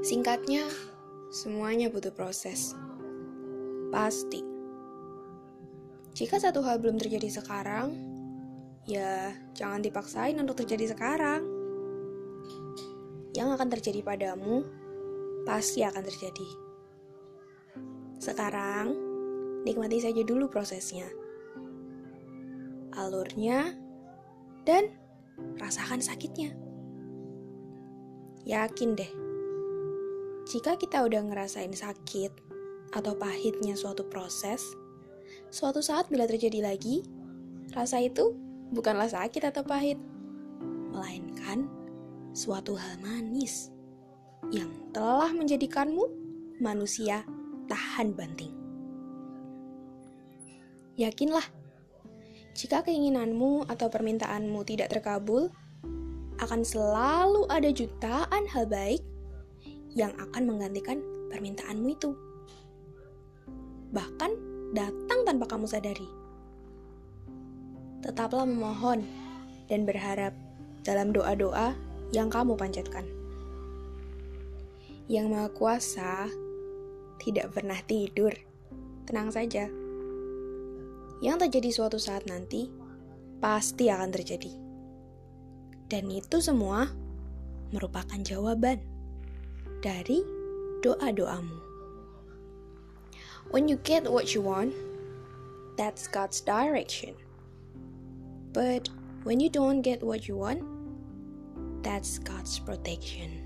Singkatnya, semuanya butuh proses. Pasti. Jika satu hal belum terjadi sekarang, ya jangan dipaksain untuk terjadi sekarang. Yang akan terjadi padamu pasti akan terjadi. Sekarang, nikmati saja dulu prosesnya. Alurnya dan rasakan sakitnya. Yakin deh, jika kita udah ngerasain sakit atau pahitnya suatu proses, suatu saat bila terjadi lagi, rasa itu bukanlah sakit atau pahit, melainkan suatu hal manis yang telah menjadikanmu manusia tahan banting. Yakinlah, jika keinginanmu atau permintaanmu tidak terkabul, akan selalu ada jutaan hal baik yang akan menggantikan permintaanmu itu. Bahkan datang tanpa kamu sadari. Tetaplah memohon dan berharap dalam doa-doa yang kamu panjatkan. Yang Maha Kuasa tidak pernah tidur. Tenang saja. Yang terjadi suatu saat nanti pasti akan terjadi. Dan itu semua merupakan jawaban dari doa-doamu. When you get what you want, that's God's direction. But when you don't get what you want, that's God's protection.